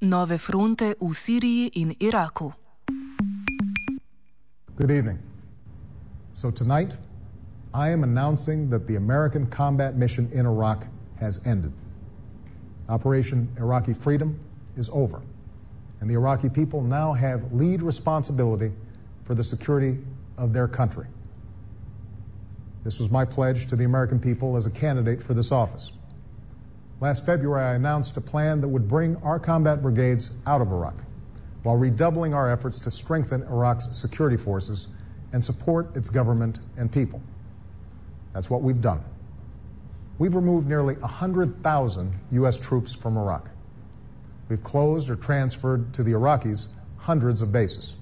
Nove fronte v Siriji in Iraku. Good evening. So tonight, I am announcing that the American combat mission in Iraq has ended. Operation Iraqi Freedom is over, and the Iraqi people now have lead responsibility for the security of their country. This was my pledge to the American people as a candidate for this office. Last February, I announced a plan that would bring our combat brigades out of Iraq while redoubling our efforts to strengthen Iraq's security forces and support its government and people. That's what we've done. We've removed nearly 100,000 U.S. troops from Iraq. We've closed or transferred to the Iraqis hundreds of bases.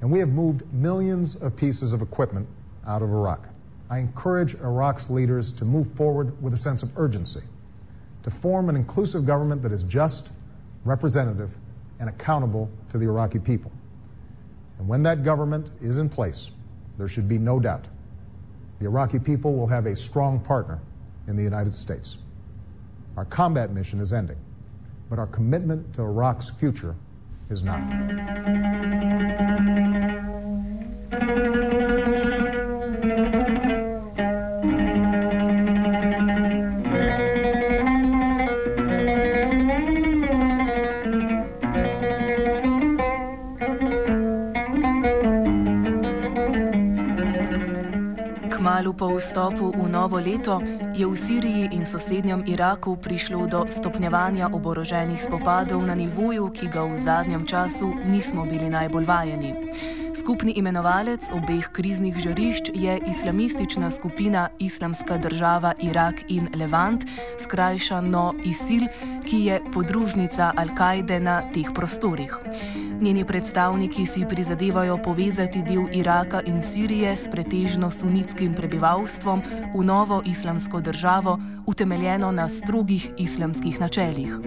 And we have moved millions of pieces of equipment out of Iraq. I encourage Iraq's leaders to move forward with a sense of urgency, to form an inclusive government that is just, representative, and accountable to the Iraqi people. And when that government is in place, there should be no doubt the Iraqi people will have a strong partner in the United States. Our combat mission is ending, but our commitment to Iraq's future is not. Po vstopu v novo leto je v Siriji in sosednjem Iraku prišlo do stopnjevanja oboroženih spopadov na nivoju, ki ga v zadnjem času nismo bili najbolj vajeni. Skupni imenovalec obeh kriznih žarišč je islamistična skupina Islamska država Irak in Levant, skrajšano ISIL, ki je podružnica Al-Kaide na teh prostorih. Njeni predstavniki si prizadevajo povezati del Iraka in Sirije s pretežno sunitskim prebivalstvom v novo islamsko državo, utemeljeno na strogih islamskih načelih.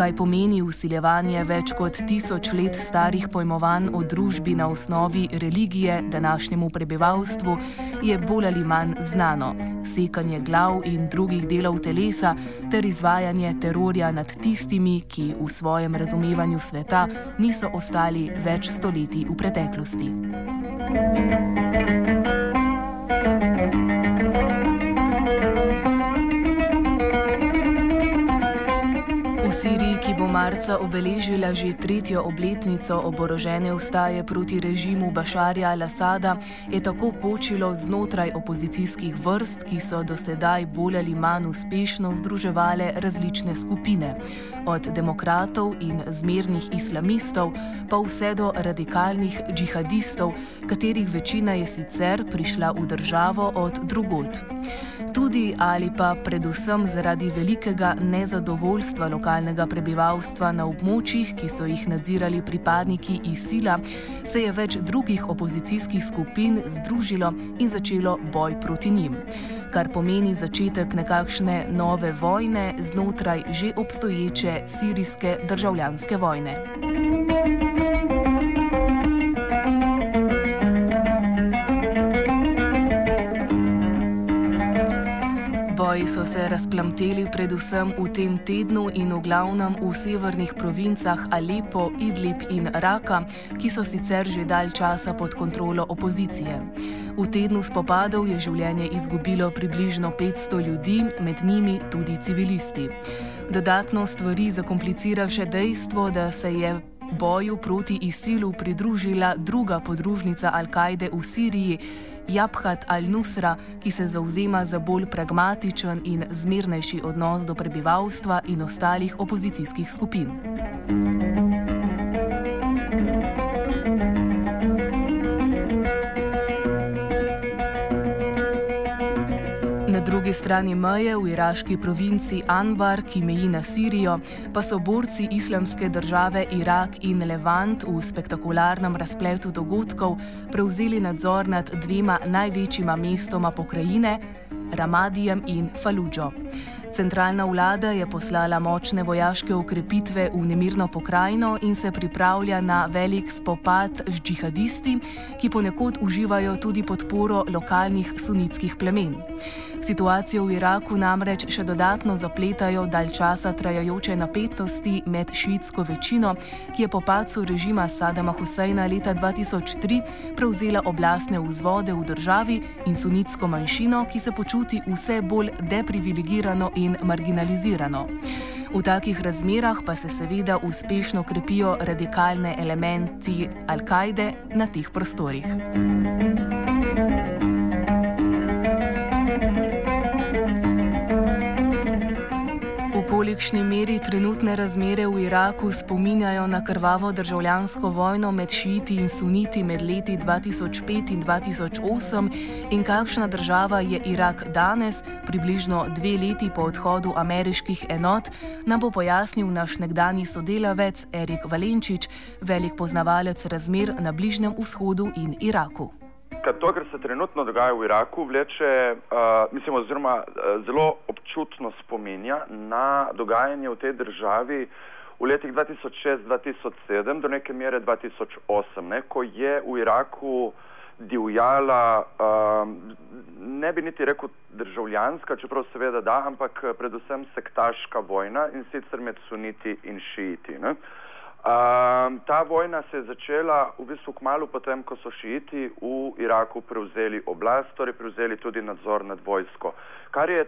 Kaj pomeni usiljevanje več kot tisoč let starih pojmovanj o družbi na osnovi religije današnjemu prebivalstvu, je bolj ali manj znano. Sekanje glav in drugih delov telesa ter izvajanje terorja nad tistimi, ki v svojem razumevanju sveta niso ostali več stoletij v preteklosti. V marca obeležila že tretjo obletnico oborožene ustaje proti režimu Bašarja al-Assada, je tako počilo znotraj opozicijskih vrst, ki so do sedaj bolj ali manj uspešno združevale različne skupine, od demokratov in zmernih islamistov pa vse do radikalnih džihadistov, katerih večina je sicer prišla v državo od drugot. Tudi ali pa predvsem zaradi velikega nezadovoljstva lokalnega prebivalstva na območjih, ki so jih nadzirali pripadniki ISIL-a, se je več drugih opozicijskih skupin združilo in začelo boj proti njim. Kar pomeni začetek nekakšne nove vojne znotraj že obstoječe sirijske državljanske vojne. Boji so se razplamteli predvsem v tem tednu in v glavnem v severnih provincah Alepo, Idlib in Raka, ki so sicer že dalj časa pod kontrolo opozicije. V tednu spopadov je življenje izgubilo približno 500 ljudi, med njimi tudi civilisti. Dodatno stvari zakomplicira še dejstvo, da se je boju proti ISIL-u pridružila druga podružnica Al-Kaide v Siriji, Jabhat al-Nusra, ki se zauzema za bolj pragmatičen in zmernejši odnos do prebivalstva in ostalih opozicijskih skupin. Strani meje v iraški provinci Anbar, ki meji na Sirijo, pa so borci islamske države Irak in Levant v spektakularnem razpletu dogodkov prevzeli nadzor nad dvema največjima mestoma pokrajine, Ramadijem in Faludžo. Centralna vlada je poslala močne vojaške ukrepitve v nemirno pokrajino in se pripravlja na velik spopad z džihadisti, ki ponekod uživajo tudi podporo lokalnih sunitskih plemen. Situacijo v Iraku namreč še dodatno zapletajo dalj časa trajajoče napetosti med šiitsko večino, ki je po pacu režima Sadama Huseina leta 2003 prevzela oblastne vzvode v državi in sunitsko manjšino, ki se počuti vse bolj deprivilegirano in marginalizirano. V takih razmerah pa se seveda uspešno krepijo radikalne elementi Al-Kaide na teh prostorih. V kolikšni meri trenutne razmere v Iraku spominjajo na krvavo državljansko vojno med šiiti in suniti med leti 2005 in 2008 in kakšna država je Irak danes, približno dve leti po odhodu ameriških enot, nam bo pojasnil naš nekdani sodelavec Erik Valenčič, velik poznavalec razmer na Bližnjem vzhodu in Iraku. To, kar se trenutno dogaja v Iraku, vleče, uh, mislim, oziroma uh, zelo občutno spominja na dogajanje v tej državi v letih 2006-2007 do neke mere 2008, ne, ko je v Iraku divjala, uh, ne bi niti rekel državljanska, čeprav seveda da, ampak predvsem sektaška vojna in sicer med suniti in šiiti. Ne. Um, ta vojna se je začela v bistvu kmalo potem, ko so šiiti v Iraku prevzeli oblast, torej prevzeli tudi nadzor nad vojsko. Kar je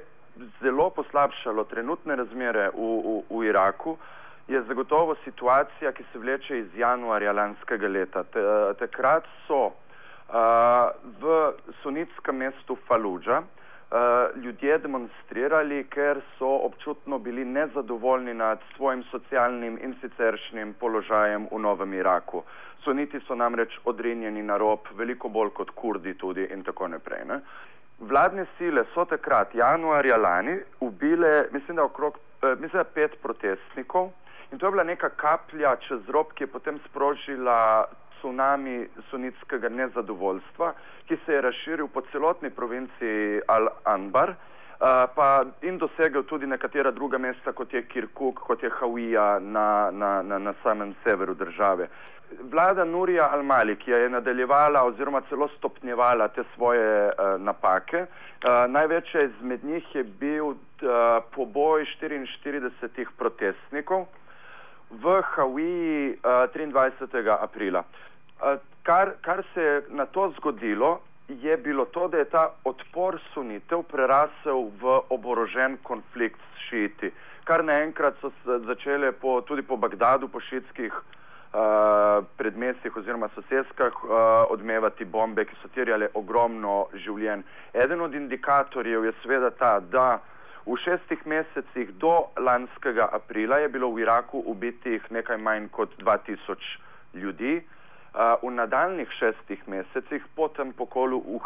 zelo poslabšalo trenutne razmere v, v, v Iraku, je zagotovo situacija, ki se vleče iz januarja lanskega leta. Te, takrat so uh, v sunitskem mestu Faludža ljudje demonstrirali, ker so občutno bili nezadovoljni nad svojim socialnim in siceršnjim položajem v Novem Iraku. Suniti so namreč odrinjeni na rob, veliko bolj kot kurdi tudi in tako naprej. Ne? Vladne sile so takrat, januarja lani, ubile, mislim, da okrog mislim, da pet protestnikov in to je bila neka kaplja čez rob, ki je potem sprožila tsunami sunitskega nezadovoljstva, ki se je razširil po celotni provinciji Al-Anbar pa in dosegel tudi nekatera druga mesta, kot je Kirkuk, kot je Hawija na, na, na, na samem severu države. Vlada Nurija Al-Maliki je nadaljevala oziroma celo stopnjevala te svoje uh, napake. Uh, največja izmed njih je bil uh, poboj 44 protestnikov v Hawiji uh, 23. aprila. Kar, kar se je na to zgodilo, je bilo to, da je ta odpor sunitev prerasel v oborožen konflikt s šiti. Kar naenkrat so začele po, tudi po Bagdadu, po šitskih uh, predmestih oziroma sosedskah uh, odmevati bombe, ki so terjale ogromno življenj. Eden od indikatorjev je seveda ta, da v šestih mesecih do lanskega aprila je bilo v Iraku ubitih nekaj manj kot 2000 ljudi. V nadaljnih šestih mesecih, po tem pokolu v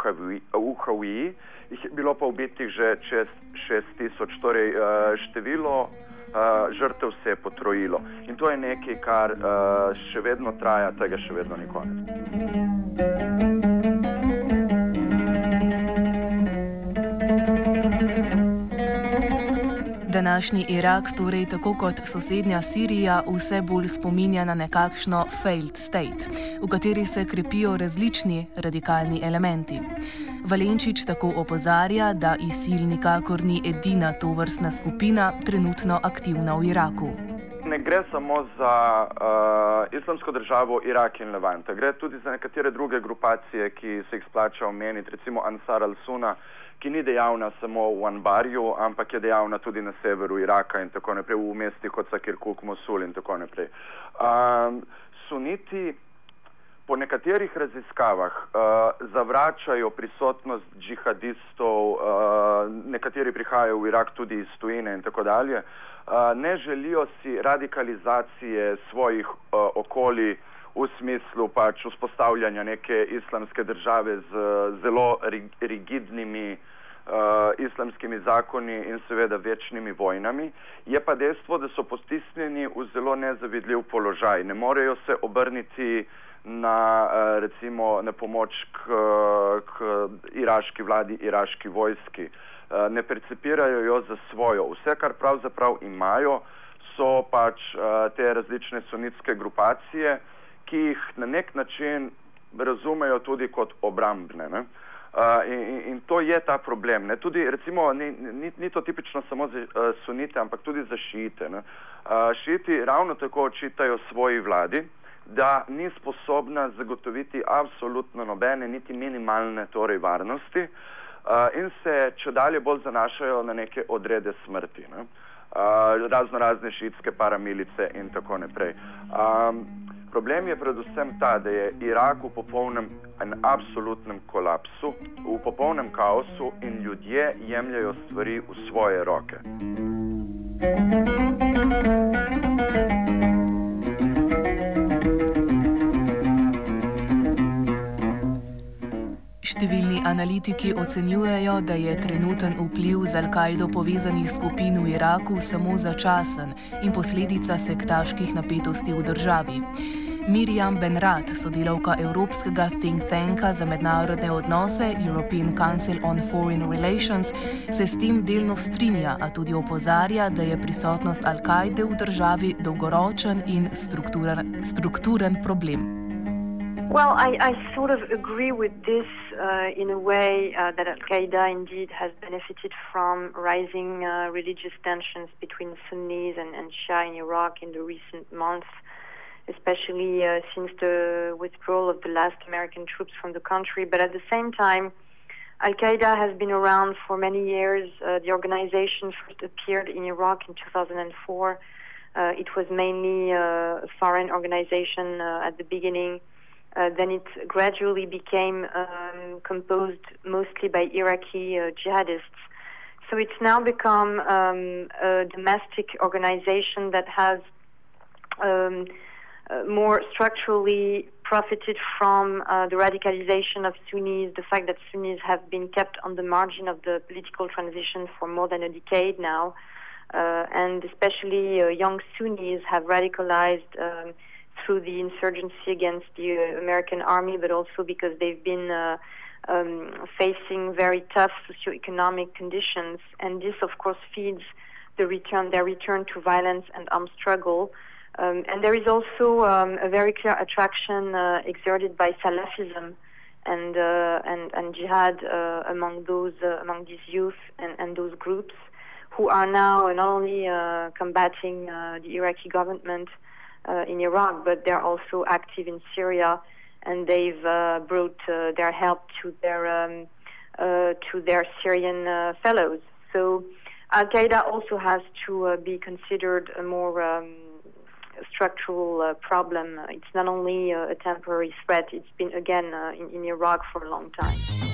Haviji, jih je bilo pa ubitih že čez šest tisoč, torej število žrtev se je potrojilo. In to je nekaj, kar še vedno traja, tega še vedno ni konec. Današnji Irak, torej tako kot sosednja Sirija, vse bolj spominja na nekakšno failed state, v kateri se krepijo različni radikalni elementi. Valenčič tako opozarja, da ISIL nikakor ni edina tovrstna skupina trenutno aktivna v Iraku. Ne gre samo za uh, islamsko državo Irak in Levante, gre tudi za nekatere druge grupacije, ki se jih splača omeniti, recimo Ansar al-Suna, ki ni dejavna samo v Anbarju, ampak je dejavna tudi na severu Iraka in tako naprej, v mestih kot so Kirkuk, Mosul in tako naprej. Um, suniti po nekaterih raziskavah uh, zavračajo prisotnost džihadistov, uh, nekateri prihajajo v Irak tudi iz tujine in tako dalje, uh, ne želijo si radikalizacije svojih uh, okolij v smislu pač vzpostavljanja neke islamske države z zelo rigidnimi uh, islamskimi zakoni in seveda večnimi vojnami. Je pa dejstvo, da so postisnjeni v zelo nezavidljiv položaj. Ne morejo se obrniti uh, na, eh, recimo, na pomoč k, k iraški vladi, iraški vojski. Eh, ne percipirajo jo za svojo. Vse, kar pravzaprav imajo, so pač eh, te različne sunitske grupacije, ki jih na nek način razumejo tudi kot obrambne. Ne? Uh, in, in to je ta problem. Ne? Tudi, recimo, ni, ni, ni to tipično samo za uh, sunite, ampak tudi za šiite. Uh, šiti ravno tako očitajo svoji vladi, da ni sposobna zagotoviti absolutno nobene, niti minimalne torej varnosti uh, in se če dalje bolj zanašajo na neke odrede smrti, ne? uh, razno razne šitske paramilice in tako naprej. Um, problem je predvsem ta, da je Irak v popolnem in absolutnem kolapsu, v popolnem kaosu in ljudje jemljajo stvari v svoje roke. Številni analitiki ocenjujejo, da je trenuten vpliv z Al-Kaido povezanih skupin v Iraku samo začasen in posledica sektaških napetosti v državi. Mirjam Benrad, sodelavka Evropskega think tanka za mednarodne odnose European Council on Foreign Relations, se s tem delno strinja, a tudi opozarja, da je prisotnost Al-Kaide v državi dolgoročen in strukturen, strukturen problem. Well, I, I, sort of agree with this uh, in a way uh, that Al Qaeda indeed has benefited from rising uh, religious tensions between Sunnis and, and Shia in Iraq in the recent months, especially uh, since the withdrawal of the last American troops from the country. But at the same time, Al Qaeda has been around for many years. Uh, the organization first appeared in Iraq in 2004. Uh, it was mainly a foreign organization at the beginning. Uh, then it gradually became um, composed mostly by Iraqi uh, jihadists. So it's now become um, a domestic organization that has um, uh, more structurally profited from uh, the radicalization of Sunnis, the fact that Sunnis have been kept on the margin of the political transition for more than a decade now. Uh, and especially uh, young Sunnis have radicalized um, through the insurgency against the American army, but also because they've been uh, um, facing very tough socioeconomic conditions, and this, of course, feeds the return their return to violence and armed struggle. Um, and there is also um, a very clear attraction uh, exerted by Salafism and uh, and, and jihad uh, among those uh, among these youth and, and those groups who are now not only combating the Iraqi government uh, in Iraq, but they're also active in Syria, and they've uh, brought uh, their help to their um, to their Syrian fellows. So Al Qaeda also has to be considered a more um, structural uh, problem. It's not only uh, a temporary threat, it's been again uh, in, in Iraq for a long time.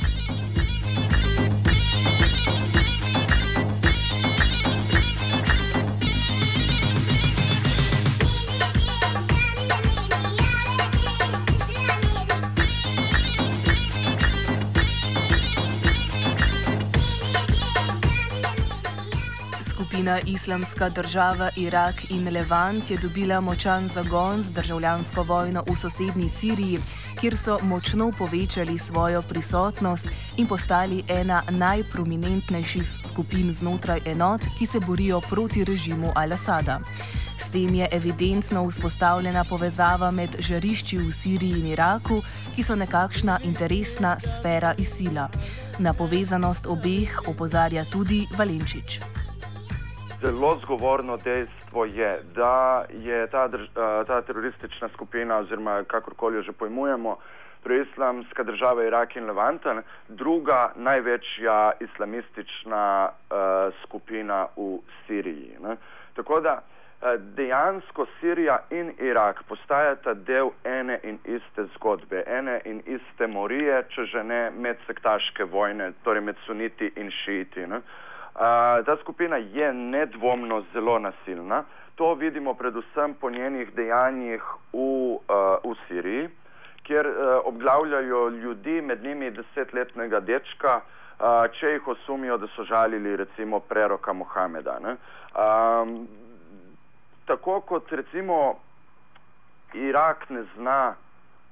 Skupina Islamska država Irak in Levant je dobila močan zagon z državljansko vojno v sosednji Siriji, kjer so močno povečali svojo prisotnost in postali ena najprominentnejših skupin znotraj enot, ki se borijo proti režimu Al-Asada. S tem je evidentno vzpostavljena povezava med žarišči v Siriji in Iraku, ki so nekakšna interesna sfera izsila. Na povezanost obeh opozarja tudi Valenčič zelo zgovorno dejstvo je, da je ta, drž, ta teroristična skupina, oziroma kakorkoli jo že pojmujemo, preislamska država Irak in Levanten, druga največja islamistična uh, skupina v Siriji. Ne? Tako da dejansko Sirija in Irak postajata del ene in iste zgodbe, ene in iste morije, če že ne medsektaške vojne, torej med suniti in šiiti. Ne? Ta skupina je nedvomno zelo nasilna. To vidimo predvsem po njenih dejanjih v, v Siriji, kjer obglavljajo ljudi, med njimi desetletnega dečka, če jih osumijo, da so žalili recimo preroka Mohameda. Um, tako kot recimo Irak ne zna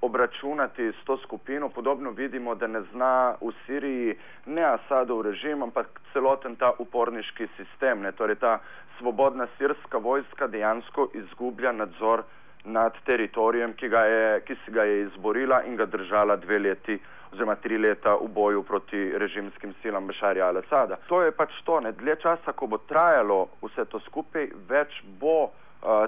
obračunati s to skupino, podobno vidimo, da ne zna v Siriji ne Asadov režim, ampak celoten ta uporniški sistem, ne, torej ta svobodna sirska vojska dejansko izgublja nadzor nad teritorijem, ki, je, ki si ga je izborila in ga držala dve leti oziroma tri leta v boju proti režimskim silam Bešarja Al-Asada. To je pač to, ne, dlje časa, ko bo trajalo vse to skupaj, več bo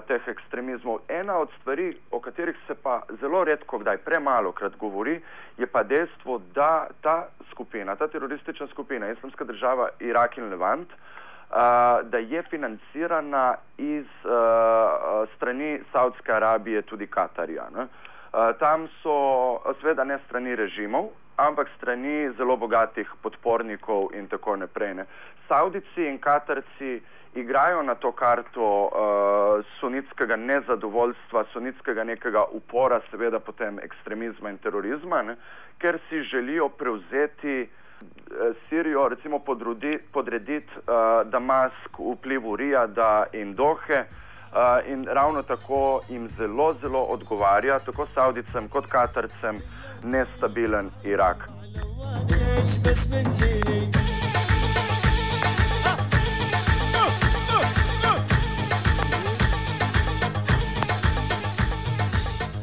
teh ekstremizmov. Ena od stvari, o katerih se pa zelo redko kdaj premalo krat govori, je pa dejstvo, da ta skupina, ta teroristična skupina, islamska država Irak in Levant, uh, da je financirana iz uh, strani Saudske Arabije, tudi Katarja. Uh, tam so seveda ne strani režimov, ampak strani zelo bogatih podpornikov in tako naprej. Ne? Saudici in Katarci igrajo na to karto uh, sunitskega nezadovoljstva, sunitskega nekega upora, seveda potem ekstremizma in terorizma, ne, ker si želijo prevzeti uh, Sirijo, recimo podrediti uh, Damask vplivu Rijada in Dohe. Uh, in ravno tako jim zelo, zelo odgovarja, tako Saudicem kot Katarcem, nestabilen Irak.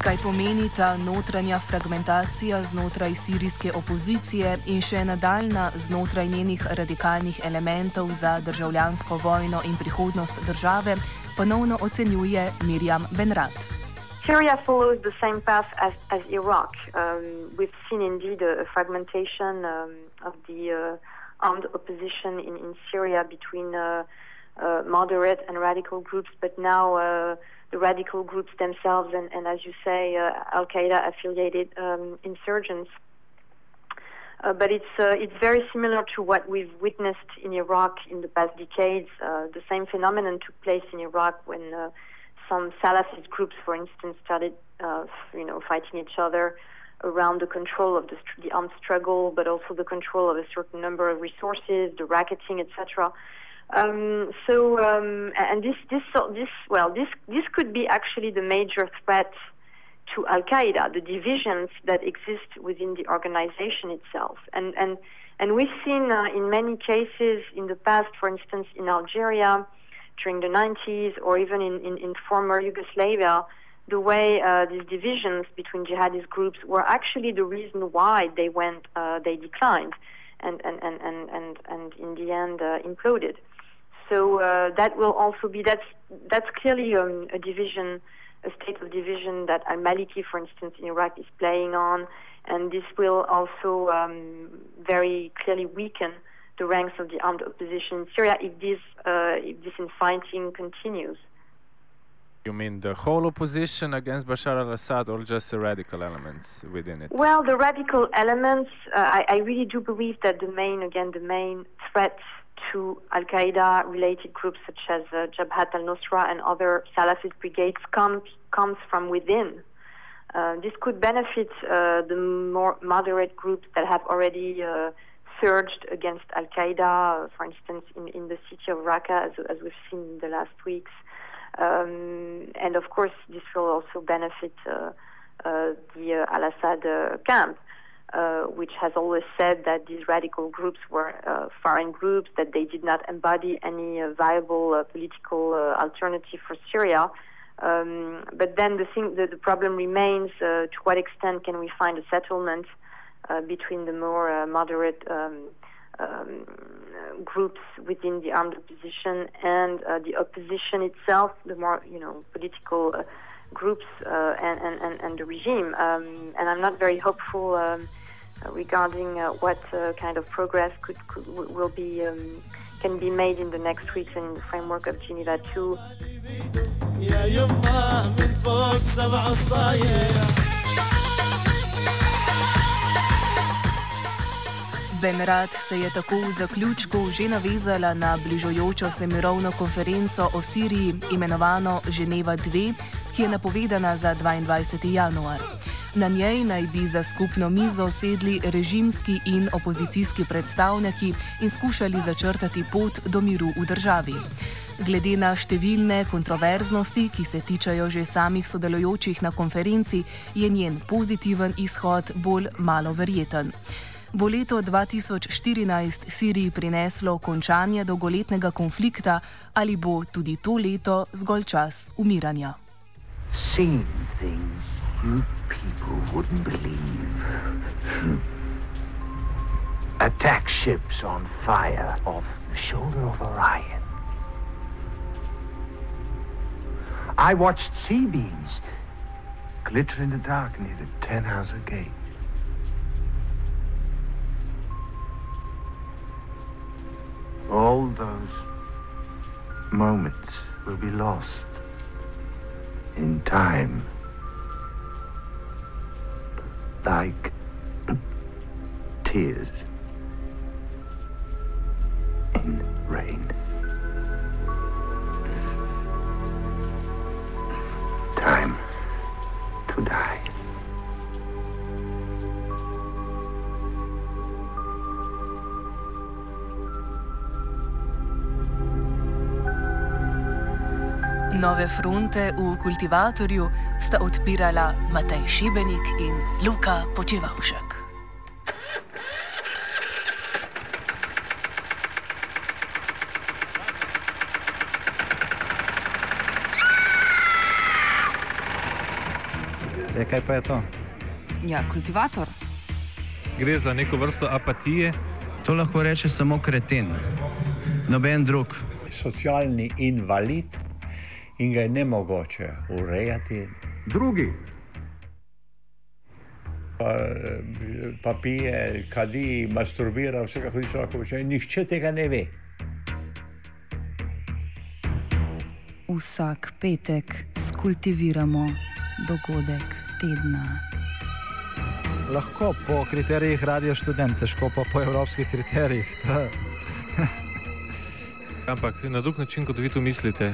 Kaj pomeni ta notranja fragmentacija znotraj sirijske opozicije in še nadaljna znotraj njenih radikalnih elementov za državljansko vojno in prihodnost države, ponovno ocenjuje Mirjam Benrat. Syria follows the same path as, as Iraq. Um, we've seen indeed a, a fragmentation um, of the uh, armed opposition in, in Syria between uh, uh, moderate and radical groups, but now uh, the radical groups themselves and, and as you say, uh, Al Qaeda affiliated um, insurgents. Uh, but it's uh, it's very similar to what we've witnessed in Iraq in the past decades. Uh, the same phenomenon took place in Iraq when uh, some Salafist groups, for instance, started uh, you know fighting each other around the control of the, the armed struggle, but also the control of a certain number of resources, the racketing, etc. Um, so, um, and this, this, this, well, this, this could be actually the major threat to Al Qaeda, the divisions that exist within the organization itself. And, and, and we've seen uh, in many cases in the past, for instance, in Algeria during the 90s or even in, in, in former Yugoslavia, the way uh, these divisions between jihadist groups were actually the reason why they went, uh, they declined and, and, and, and, and, and in the end uh, imploded. So uh, that will also be that's that's clearly um, a division, a state of division that Al Maliki, for instance, in Iraq is playing on, and this will also um, very clearly weaken the ranks of the armed opposition in Syria if this uh, if this infighting continues. You mean the whole opposition against Bashar al-Assad, or just the radical elements within it? Well, the radical elements. Uh, I, I really do believe that the main, again, the main threat to Al Qaeda related groups such as uh, Jabhat al Nusra and other Salafist brigades comes, comes from within. Uh, this could benefit uh, the more moderate groups that have already uh, surged against Al Qaeda, for instance, in, in the city of Raqqa, as, as we've seen in the last weeks. Um, and of course, this will also benefit uh, the Al Assad camp. Uh, which has always said that these radical groups were uh, foreign groups, that they did not embody any uh, viable political alternative for Syria. Um, but then the, thing, the, the problem remains to what extent can we find a settlement between the more moderate um, um, groups within the armed opposition and uh, the opposition itself, the more you know political uh, groups uh, and, and, and the regime. Um, and I'm not very hopeful um, regarding uh, what uh, kind of progress could, could will be um, can be made in the next weeks in the framework of Geneva 2. Benrad se je tako v zaključku že navezala na bližojočo se mirovno konferenco o Siriji, imenovano Ženeva 2, ki je napovedana za 22. januar. Na njej naj bi za skupno mizo sedli režimski in opozicijski predstavniki in skušali začrtati pot do miru v državi. Glede na številne kontroverznosti, ki se tičajo že samih sodelujočih na konferenci, je njen pozitiven izhod bolj malo verjeten. Bo leto 2014 Siriji prineslo končanje dolgoletnega konflikta ali bo tudi to leto zgolj čas umiranja? Seeing things you people wouldn't believe. Attack ships on fire off the shoulder of Orion. I watched sea beams glitter in the dark near the Ten Hauser Gate. All those moments will be lost in time. Like tears in rain. Nove fronte v kultivatorju sta odpirala Matej Šibenik in Luka Počevalšek. E, kaj pa je to? Ja, kultivator. Gre za neko vrsto apatije. To lahko reče samo kreten, noben drug. Socialni invalid in ga je ne mogoče urejati. Drugi. Pa, pa pije, kadi, masturbira, vse kako človek počne. Nihče tega ne ve. Vsak petek skultiviramo dogodek tedna. Lahko po kriterijih radio študent, težko pa po evropskih kriterijih. Ampak na drug način, kot vi to mislite.